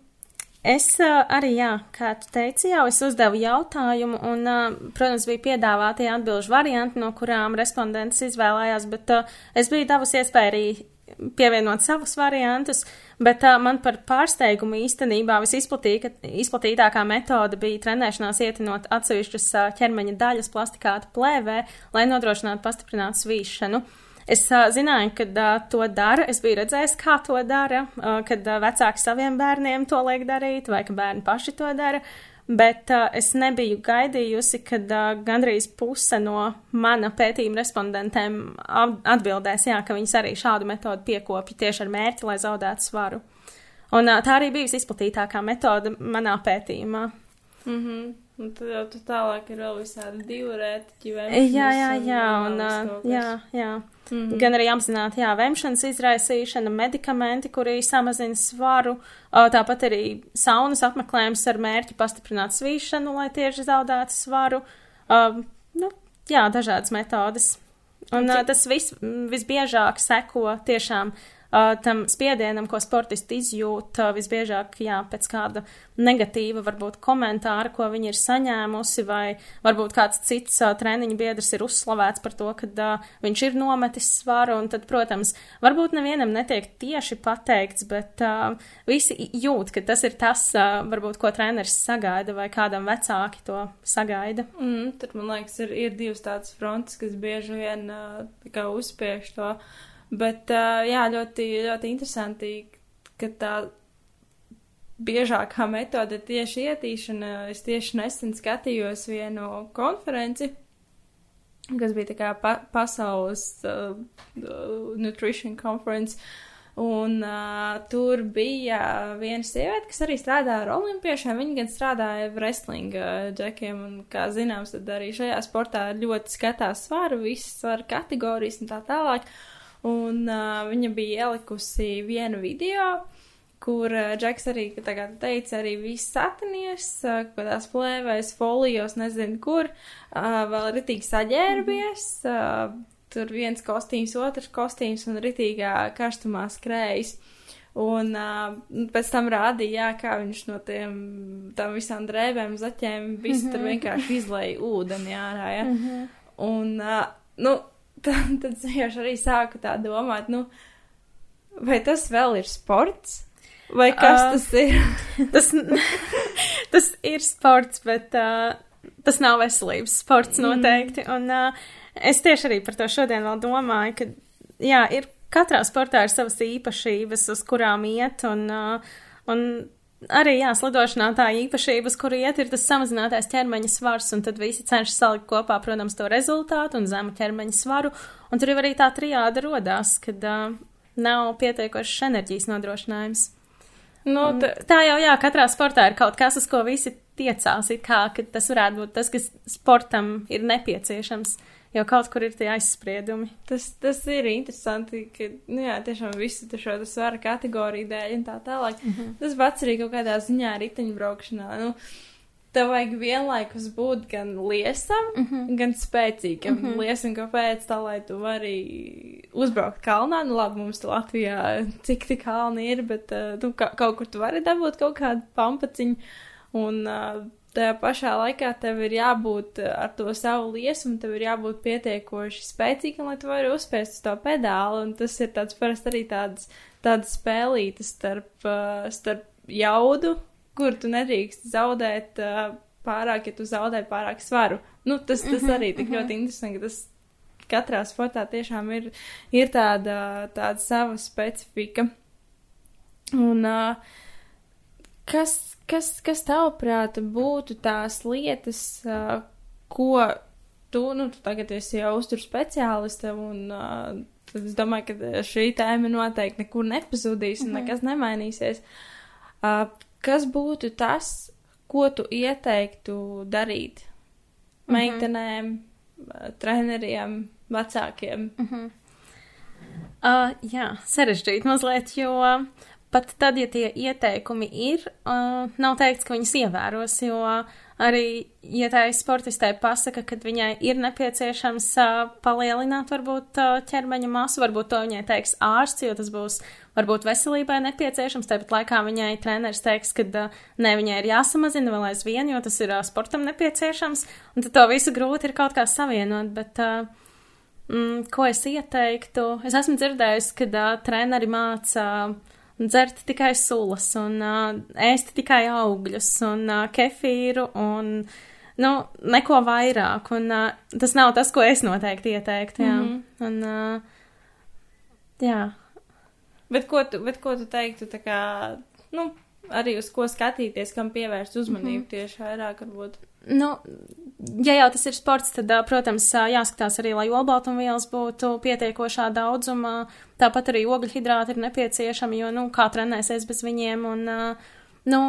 Es uh, arī, jā, kā tu teici, jau es uzdevu jautājumu, un, uh, protams, bija piedāvātie atbilžu varianti, no kurām respondents izvēlējās, bet uh, es biju devusi iespēju arī pievienot savus variantus, bet uh, man par pārsteigumu īstenībā visizplatītākā metode bija trenēšanās ietinot atsevišķas uh, ķermeņa daļas plastikāta plēvē, lai nodrošinātu pastiprinātu svīšanu. Es uh, zināju, ka uh, to dara, es biju redzējis, kā to dara, uh, kad uh, vecāki saviem bērniem to liek darīt, vai ka bērni paši to dara. Uh, bet uh, es nebiju gaidījusi, kad uh, gandrīz puse no mana pētījuma respondentēm atbildēs, jā, ka viņas arī šādu metodu piekopja tieši ar mērķi, lai zaudētu svaru. Un uh, tā arī bijusi izplatītākā metode manā pētījumā. Mm -hmm. Un tad jau tu tālāk ir vēl visādi diurētiķi, vai ne? Jā, jā, jā, un, uh, jā, jā. Mm -hmm. Gan arī apzināti, jā, vemšanas izraisīšana, medikamenti, kuri samazina svaru, tāpat arī saunas apmeklējums ar mērķi pastiprināt svīšanu, lai tieši zaudētu svaru. Uh, nu, jā, dažādas metodas. Un uh, tas vis, visbiežāk seko tiešām tam spiedienam, ko sportisti izjūt, visbiežāk, jā, pēc kāda negatīva, varbūt komentāra, ko viņi ir saņēmusi, vai varbūt kāds cits treniņu biedrs ir uzslavēts par to, ka viņš ir nometis svaru, un tad, protams, varbūt nevienam netiek tieši pateikts, bet visi jūt, ka tas ir tas, varbūt, ko treneris sagaida, vai kādam vecāki to sagaida. Mm, tad, man liekas, ir, ir divas tādas frontes, kas bieži vien uzspiež to Bet, uh, jā, ļoti, ļoti interesanti, ka tā biežākā metode ir tieši ietīšana. Es tieši nesen skatījos vienu konferenci, kas bija tā kā pa pasaules uh, nutrition conference. Un uh, tur bija viena sieviete, kas arī strādāja ar olimpiešiem. Viņa gan strādāja wrestlinga uh, džekiem, un, kā zināms, tad arī šajā sportā ļoti skatās svaru, visas svaru kategorijas un tā tālāk. Un uh, viņa bija ielikusi vienu video, kur Džeks arī, kā teica, arī viss satinies, uh, kādās plēvēs, folijos, nezinu kur, vēl ritīgi saģērbies. Tur viens kostīms, otrs kostīms un ritīgā karstumā skrējas. Un uh, pēc tam rādīja, jā, kā viņš no tiem tam visām drēbēm, zaķēm, visu mm -hmm. tur mhm. vienkārši izlēja ūdeni ārā, ja. Mm -hmm. Un, uh, nu, tad, tad es arī sāku tā domāt, nu, vai tas vēl ir sports? Vai kas uh, tas ir? tas, tas ir sports, bet uh, tas nav veselības sports noteikti. Mm. Un, uh, Es tieši arī par to šodien vēl domāju, ka, jā, ir katrā sportā ir savas īpašības, uz kurām iet, un, uh, un arī, jā, slidošanā tā īpašības, kur iet, ir tas samazinātais ķermeņa svars, un tad visi cenšas salikt kopā, protams, to rezultātu un zemu ķermeņa svaru, un tur jau arī tā trijāda rodās, kad uh, nav pietiekošs enerģijas nodrošinājums. Nu, tā jau, jā, katrā sportā ir kaut kas, uz ko visi tiecās, it kā, ka tas varētu būt tas, kas sportam ir nepieciešams. Uh, jo kaut kur ir tie aizspriedumi. Tas, tas ir interesanti, ka, nu jā, tiešām visu šo svara kategoriju dēļ un tā tālāk. Mm -hmm. Tas pats arī kaut kādā ziņā riteņbraukšanā. Nu, Tev vajag vienlaikus būt gan liesam, mm -hmm. gan spēcīgam. Mm -hmm. Liesam, kāpēc tā, lai tu vari uzbraukt kalnā. Nu, labi, mums Latvijā cik tik kalni ir, bet uh, nu, ka, kaut kur tu vari dabūt kaut kādu pampaciņu. Un uh, tajā pašā laikā tev ir jābūt eh, ar to savu liesumu, tev ir jābūt pietiekoši spēcīgam, lai tu vari uzspēst uz to pedāli, un tas ir tāds parasti arī tāds, tāds spēlītas starp, uh, starp jaudu, kur tu nedrīkst zaudēt uh, pārāk, ja tu zaudē pārāk svaru. Nu, tas, tas mhm, arī tik mhm. ļoti interesanti, ka tas katrā sportā tiešām ir, ir tāda, tāda sava specifika. Un, uh, kas, Kas, kas tavuprāt būtu tās lietas, uh, ko tu, nu, tu tagad esi jau uztur speciāliste, un uh, tad es domāju, ka šī tēma noteikti nekur nepazudīs un mm -hmm. nekas nemainīsies. Uh, kas būtu tas, ko tu ieteiktu darīt mhm. meitenēm, mm -hmm. treneriem, vecākiem? Mm -hmm. uh, jā, sarežģīti mazliet, jo pat tad, ja tie ieteikumi ir, uh, nav teikts, ka viņas ievēros, jo arī, ja tā ir sportistē pasaka, ka viņai ir nepieciešams uh, palielināt varbūt uh, ķermeņa masu, varbūt to viņai teiks ārsts, jo tas būs varbūt veselībai nepieciešams, tāpat laikā viņai treneris teiks, ka uh, ne, viņai ir jāsamazina vēl aizvien, jo tas ir uh, sportam nepieciešams, un tad to visu grūti ir kaut kā savienot, bet. Uh, Mm, ko es ieteiktu? Es esmu dzirdējusi, ka uh, treneri māca uh, dzert tikai sulas un uh, ēst tikai augļus un uh, kefīru un, nu, neko vairāk. Un uh, tas nav tas, ko es noteikti ieteiktu, jā. Mm -hmm. Un, uh, jā. Bet ko tu, bet ko tu teiktu, tā kā, nu, arī uz ko skatīties, kam pievērst uzmanību mm -hmm. tieši vairāk, varbūt? Nu, ja jau tas ir sports, tad, protams, jāskatās arī, lai olbaltumvielas būtu pietiekošā daudzumā. Tāpat arī ogļhidrāti ir nepieciešami, jo, nu, kā trenēsies bez viņiem. Un, nu,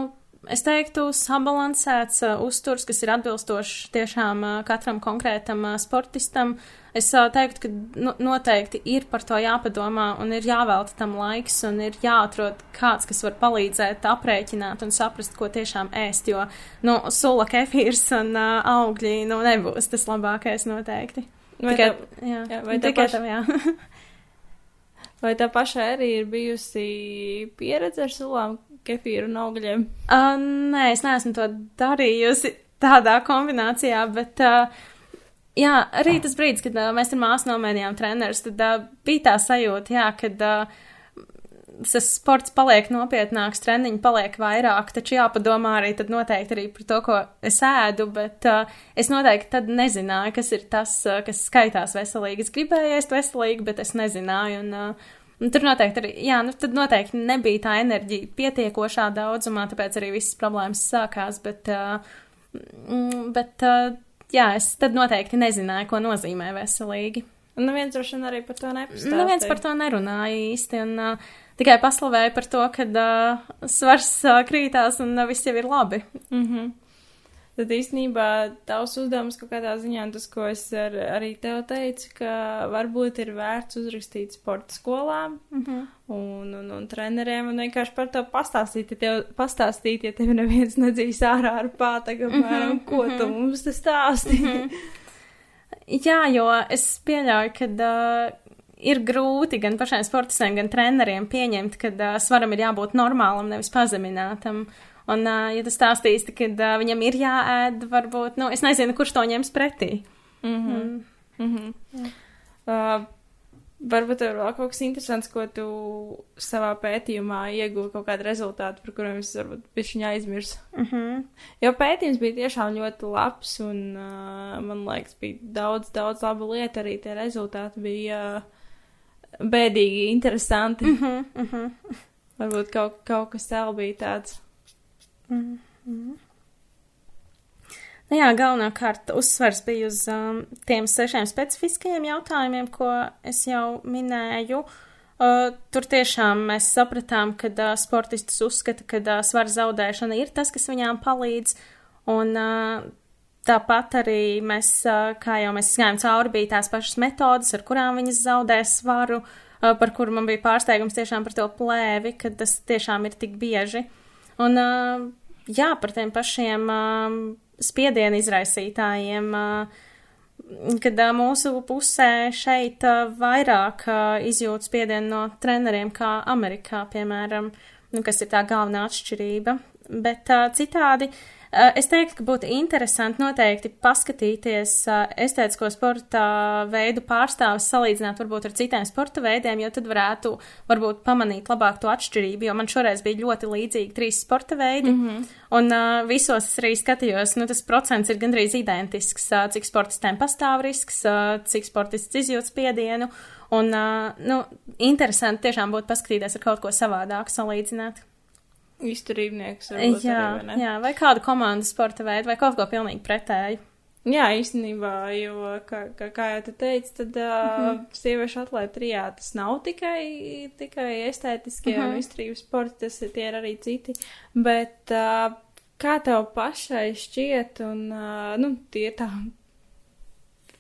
es teiktu, sabalansēts uzturs, kas ir atbilstošs tiešām katram konkrētam sportistam. Es teiktu, ka nu, noteikti ir par to jāpadomā un ir jāvelta tam laiks un ir jāatrod kāds, kas var palīdzēt aprēķināt un saprast, ko tiešām ēst, jo, nu, sula kefīrs un uh, augļi, nu, nebūs tas labākais noteikti. Vai tikai, tā, jā, jā, vai tikai paš... tam, jā. vai tā pašai arī ir bijusi pieredze ar sulām, kefīru un augļiem? Uh, nē, es neesmu to darījusi tādā kombinācijā, bet uh, jā, arī tas brīdis, kad uh, mēs ar māsu nomainījām trenerus, tad uh, bija tā sajūta, jā, kad uh, tas sports paliek nopietnāks, treniņi paliek vairāk, taču jāpadomā arī tad noteikti arī par to, ko es ēdu, bet uh, es noteikti tad nezināju, kas ir tas, uh, kas skaitās veselīgi. Es gribēju ēst veselīgi, bet es nezināju, un uh, Un tur noteikti arī, jā, nu tad noteikti nebija tā enerģija pietiekošā daudzumā, tāpēc arī visas problēmas sākās, bet, uh, bet jā, es tad noteikti nezināju, ko nozīmē veselīgi. Un neviens droši vien arī par to nepastāstīja. Neviens par to nerunāja īsti, un uh, tikai paslavēja par to, ka uh, svars uh, krītās un uh, viss jau ir labi. Mm -hmm. Tad īstenībā tavs uzdevums kaut kādā ziņā, tas, ko es ar, arī tev teicu, ka varbūt ir vērts uzrakstīt sporta skolām mm -hmm. un, un, un treneriem un vienkārši par to pastāstīt, ja tev, pastāstīt, ja tev neviens nedzīs ārā ar pātagu, mm -hmm. ko tu mhm. mums te stāsti. Mm -hmm. Jā, jo es pieļauju, ka uh, ir grūti gan pašiem sportistiem, gan treneriem pieņemt, ka uh, svaram ir jābūt normālam, nevis pazeminātam. Un, uh, ja tas stāstīsi, ka uh, viņam ir jāēd, varbūt, nu, es nezinu, kurš to ņems pretī. Mm -hmm. mm -hmm. Uh, varbūt ir vēl kaut kas interesants, ko tu savā pētījumā ieguvi kaut kādu rezultātu, par kuriem es varbūt bišķiņā aizmirsu. Mm -hmm. Jo pētījums bija tiešām ļoti labs un, uh, man liekas, bija daudz, daudz labu lietu arī tie rezultāti bija uh, bēdīgi interesanti. Mm -hmm. Mm -hmm. Varbūt kaut, kaut kas vēl bija tāds. Mm -hmm. Nu jā, galvenokārt uzsvers bija uz um, tiem sešiem specifiskajiem jautājumiem, ko es jau minēju. Uh, tur tiešām mēs sapratām, ka uh, sportistus uzskata, ka uh, svara zaudēšana ir tas, kas viņām palīdz. Un uh, tāpat arī mēs, uh, kā jau mēs gājām cauri, bija tās pašas metodas, ar kurām viņas zaudē svaru, uh, par kuru man bija pārsteigums tiešām par to plēvi, ka tas tiešām ir tik bieži. Un jā, par tiem pašiem spiedienu izraisītājiem, kad mūsu pusē šeit vairāk izjūt spiedienu no treneriem kā Amerikā, piemēram, nu, kas ir tā galvenā atšķirība. Bet citādi es teiktu, ka būtu interesanti noteikti paskatīties eh, estētisko sporta veidu pārstāvis, salīdzināt varbūt ar citiem sporta veidiem, jo tad varētu varbūt pamanīt labāk to atšķirību, jo man šoreiz bija ļoti līdzīgi trīs sporta veidi, mm -hmm. un uh, visos es arī skatījos, nu tas procents ir gandrīz identisks, uh, cik sportistēm pastāv risks, uh, cik sportists izjūt spiedienu, un, uh, nu, interesanti tiešām būtu paskatīties ar kaut ko savādāku salīdzināt. Izturībnieks. Jā, arī, vai jā, vai kādu komandu sporta veidu, vai kaut ko pilnīgi pretēju. Jā, īstenībā, jo, kā, kā, kā jau te teici, tad uh, mm -hmm. sieviešu atlētu trijā tas nav tikai, tikai estētiskie mm -hmm. un izturības sporti, tas ir tie ir arī citi, bet uh, kā tev pašai šķiet, un, uh, nu, tie tā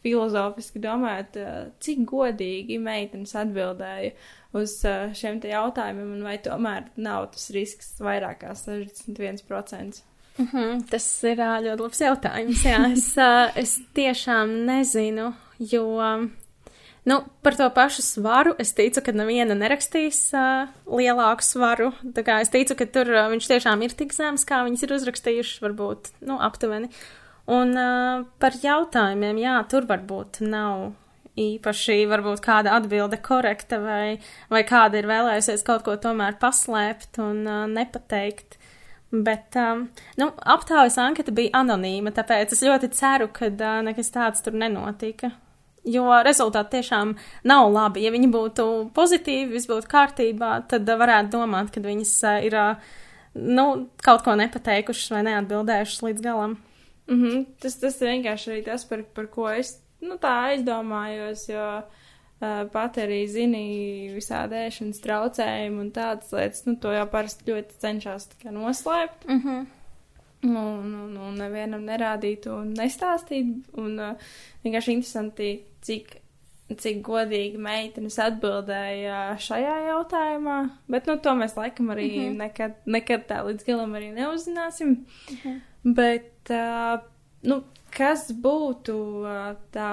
filozofiski domājot, cik godīgi meitenes atbildēja uz šiem te jautājumiem, un vai tomēr nav tas risks vairāk kā 61%? Mm -hmm, tas ir ļoti labs jautājums. Jā, es, es tiešām nezinu, jo nu, par to pašu svaru es ticu, ka neviena nerakstīs uh, lielāku svaru. Es ticu, ka tur uh, viņš tiešām ir tik zems, kā viņas ir uzrakstījušas, varbūt nu, aptuveni. Uh, Un uh, par jautājumiem, jā, tur varbūt nav īpaši varbūt kāda atbilde korekta vai, vai kāda ir vēlējusies kaut ko tomēr paslēpt un uh, nepateikt. Bet, um, nu, aptaujas anketa bija anonīma, tāpēc es ļoti ceru, ka uh, nekas tāds tur nenotika. Jo rezultāti tiešām nav labi. Ja viņi būtu pozitīvi, viss būtu kārtībā, tad uh, varētu domāt, ka viņas uh, ir, uh, nu, kaut ko nepateikušas vai neatbildējušas līdz galam. Mm -hmm. tas, tas vienkārši arī tas, par, par ko es nu, tā aizdomājos, jo uh, pat arī zini visādi ēšanas traucējumi un tādas lietas, nu, to jau parasti ļoti cenšas noslēpt. Mm -hmm. Un, un, un nevienam nerādīt un nestāstīt. Un uh, vienkārši interesanti, cik, cik godīgi meitenes atbildēja šajā jautājumā. Bet, nu, to mēs laikam arī mm -hmm. nekad, nekad tā līdz galam arī neuzzināsim. Mm -hmm. Bet, uh, nu, kas būtu uh, tā,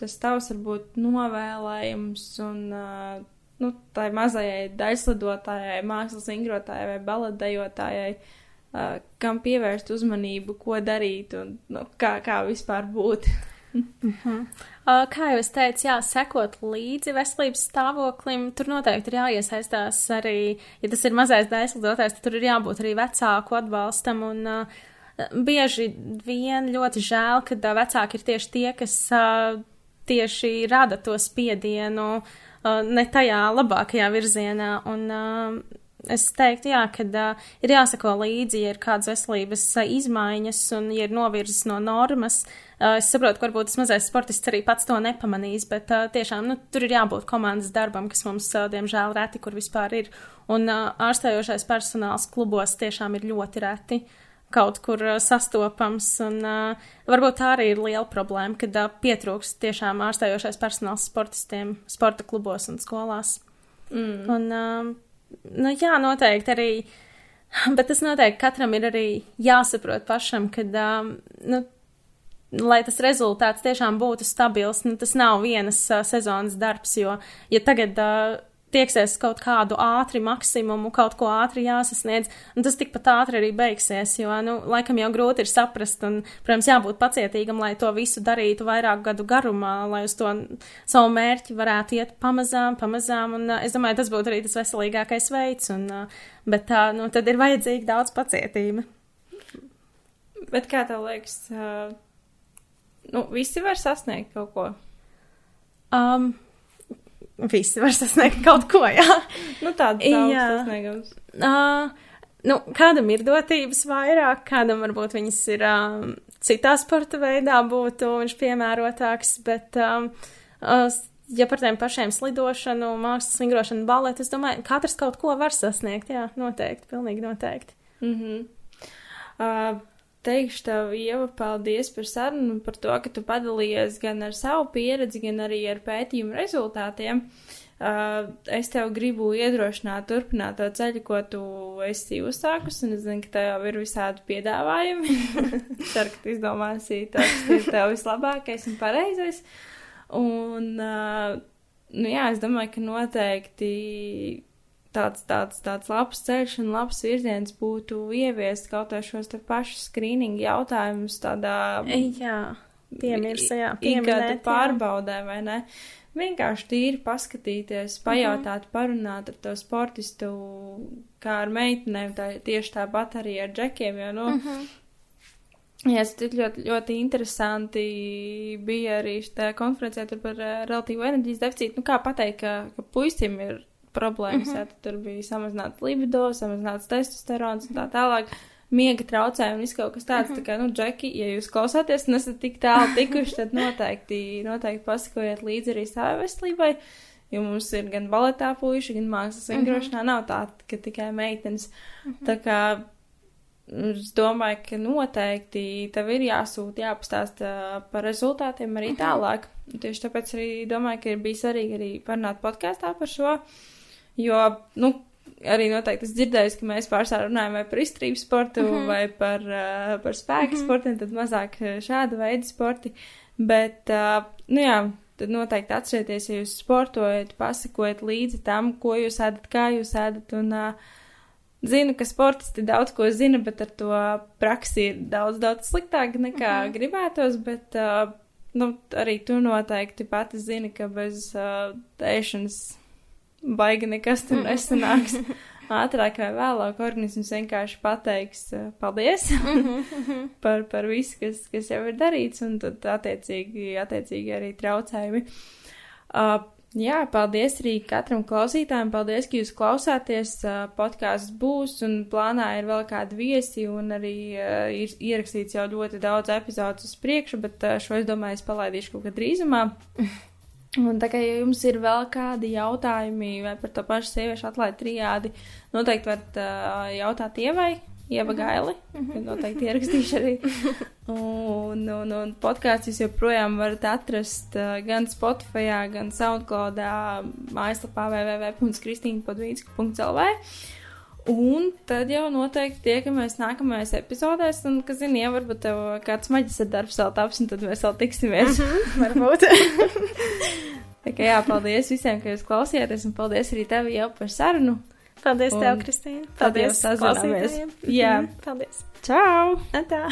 tas tavs varbūt novēlējums un, uh, nu, tai mazajai daļslidotājai, mākslas ingrotājai vai baladējotājai, uh, kam pievērst uzmanību, ko darīt un nu, kā, kā vispār būt? Mm -hmm. uh, kā jau es teicu, jā, sekot līdzi veselības stāvoklim, tur noteikti ir jāiesaistās arī, ja tas ir mazais daļslidotājs, tad tur ir jābūt arī vecāku atbalstam un uh, bieži vien ļoti žēl, ka vecāki ir tieši tie, kas tieši rada to spiedienu uh, ne tajā labākajā virzienā. Un, uh, Es teiktu, jā, ka uh, ir jāsako līdzi, ja ir kādas veselības uh, izmaiņas un ja ir novirzes no normas. Uh, es saprotu, ka varbūt tas mazais sportists arī pats to nepamanīs, bet uh, tiešām nu, tur ir jābūt komandas darbam, kas mums, uh, diemžēl, reti kur vispār ir. Un uh, ārstējošais personāls klubos tiešām ir ļoti reti. Kaut kur sastopams, un uh, varbūt tā arī ir liela problēma, kad uh, pietrūkst tiešām ārstējošais personāls sportistiem, sporta klubos un skolās. Mm. Un, uh, nu, jā, noteikti arī. Bet tas noteikti katram ir arī jāsaprot pašam, ka, um, nu, lai tas rezultāts tiešām būtu stabils, nu, tas nav vienas uh, sezonas darbs, jo, ja tagad uh, tieksies kaut kādu ātri maksimumu, kaut ko ātri jāsasniedz, un tas tikpat ātri arī beigsies, jo, nu, laikam jau grūti ir saprast, un, protams, jābūt pacietīgam, lai to visu darītu vairāk gadu garumā, lai uz to savu mērķi varētu iet pamazām, pamazām, un es domāju, tas būtu arī tas veselīgākais veids, un, bet tā, nu, tad ir vajadzīga daudz pacietība. Bet kā tev liekas, uh, nu, visi var sasniegt kaut ko? Um, visi var sasniegt kaut ko, jā. nu, tāds sasniegums. Uh, nu, kādam ir dotības vairāk, kādam varbūt viņas ir um, citā sporta veidā būtu viņš piemērotāks, bet, um, uh, ja par tiem pašiem slidošanu, mākslas vingrošanu, baletu, es domāju, katrs kaut ko var sasniegt, jā, noteikti, pilnīgi noteikti. Mm -hmm. uh, teikšu tev, Ieva, paldies par sarunu, par to, ka tu padalījies gan ar savu pieredzi, gan arī ar pētījumu rezultātiem. Uh, es tev gribu iedrošināt, turpināt to ceļu, ko tu esi uzsākusi, un es zinu, ka tev jau ir visādi piedāvājumi. Ceru, ka tu izdomāsi to, kas ir tev vislabākais un pareizais. Un, uh, nu jā, es domāju, ka noteikti tāds, tāds, tāds labs ceļš un labs virziens būtu ieviest kaut vai šos te pašus skrīningu jautājumus tādā. Jā, piemirsa, jā, pieminēt. Pārbaudē, vai ne? Vienkārši tīri paskatīties, pajautāt, mm -hmm. parunāt ar to sportistu, kā ar meitenēm, tā, tieši tāpat arī ar džekiem, jo, nu, mm -hmm. Jā, tas ļoti, ļoti interesanti bija arī šajā konferencē par uh, relatīvo enerģijas deficītu. Nu, kā pateikt, ka, ka puisim ir problēmas. Mm -hmm. jā, tur bija samazināts libido, samazināts testosterons un tā tālāk. Miega traucējumi un viss kaut kas tāds. Mm -hmm. Tā kā, nu, Džeki, ja jūs klausāties un esat tik tālu tikuši, tad noteikti, noteikti pasakojiet līdzi arī savai veselībai. Jo mums ir gan baletā puiši, gan mākslas vingrošanā. Mm -hmm. Nav tā, ka tikai meitenes. Mm -hmm. Tā kā es domāju, ka noteikti tev ir jāsūta, jāpastāsta par rezultātiem arī mhm. tālāk. Tieši tāpēc arī domāju, ka ir bijis svarīgi arī parunāt podkāstā par šo. Jo, nu, arī noteikti es dzirdēju, ka mēs pārsvarā runājam par izturības sportu mm -hmm. vai par, uh, par spēku mm -hmm. sportiem, tad mazāk šāda veida sporti. Bet, uh, nu jā, tad noteikti atcerieties, ja jūs sportojat, pasakojiet līdzi tam, ko jūs ēdat, kā jūs ēdat. Un, uh, Zinu, ka sportisti daudz ko zina, bet ar to praksi ir daudz, daudz sliktāk nekā mm -hmm. gribētos, bet uh, nu, arī tu noteikti pati zini, ka bez uh, ēšanas baigi nekas tur nesanāks. Ātrāk vai vēlāk organisms vienkārši pateiks uh, paldies par, par visu, kas, kas jau ir darīts, un tad attiecīgi, attiecīgi arī traucējumi. Uh, Jā, paldies arī katram klausītājam. Paldies, ka jūs klausāties. Uh, podkāsts būs un plānā ir vēl kādi viesi un arī uh, ir ierakstīts jau ļoti daudz epizodus uz priekšu, bet uh, šo es domāju, es palaidīšu kaut kad drīzumā. Un tā kā ja jums ir vēl kādi jautājumi vai par to pašu sieviešu atlaidu trijādi, noteikti varat uh, jautāt Ievai, Ieva Gaili, mm -hmm. noteikti ierakstīšu arī. Un, un, un podkāsts jūs joprojām varat atrast gan Spotify, gan Soundcloudā, mājaslapā www.kristīnpadvīnska.lv. Un tad jau noteikti tiekamies nākamajās epizodēs, un, kas zina, ja varbūt tev kāds maģis ar darbs vēl taps, un tad mēs vēl tiksimies. Mm -hmm, varbūt. Tā kā jā, paldies visiem, ka jūs klausījāties, un paldies arī tev jau par sarunu. Paldies un tev, Kristīna. Paldies, paldies klausītājiem. Jā. Mhm, paldies. Čau! Atā.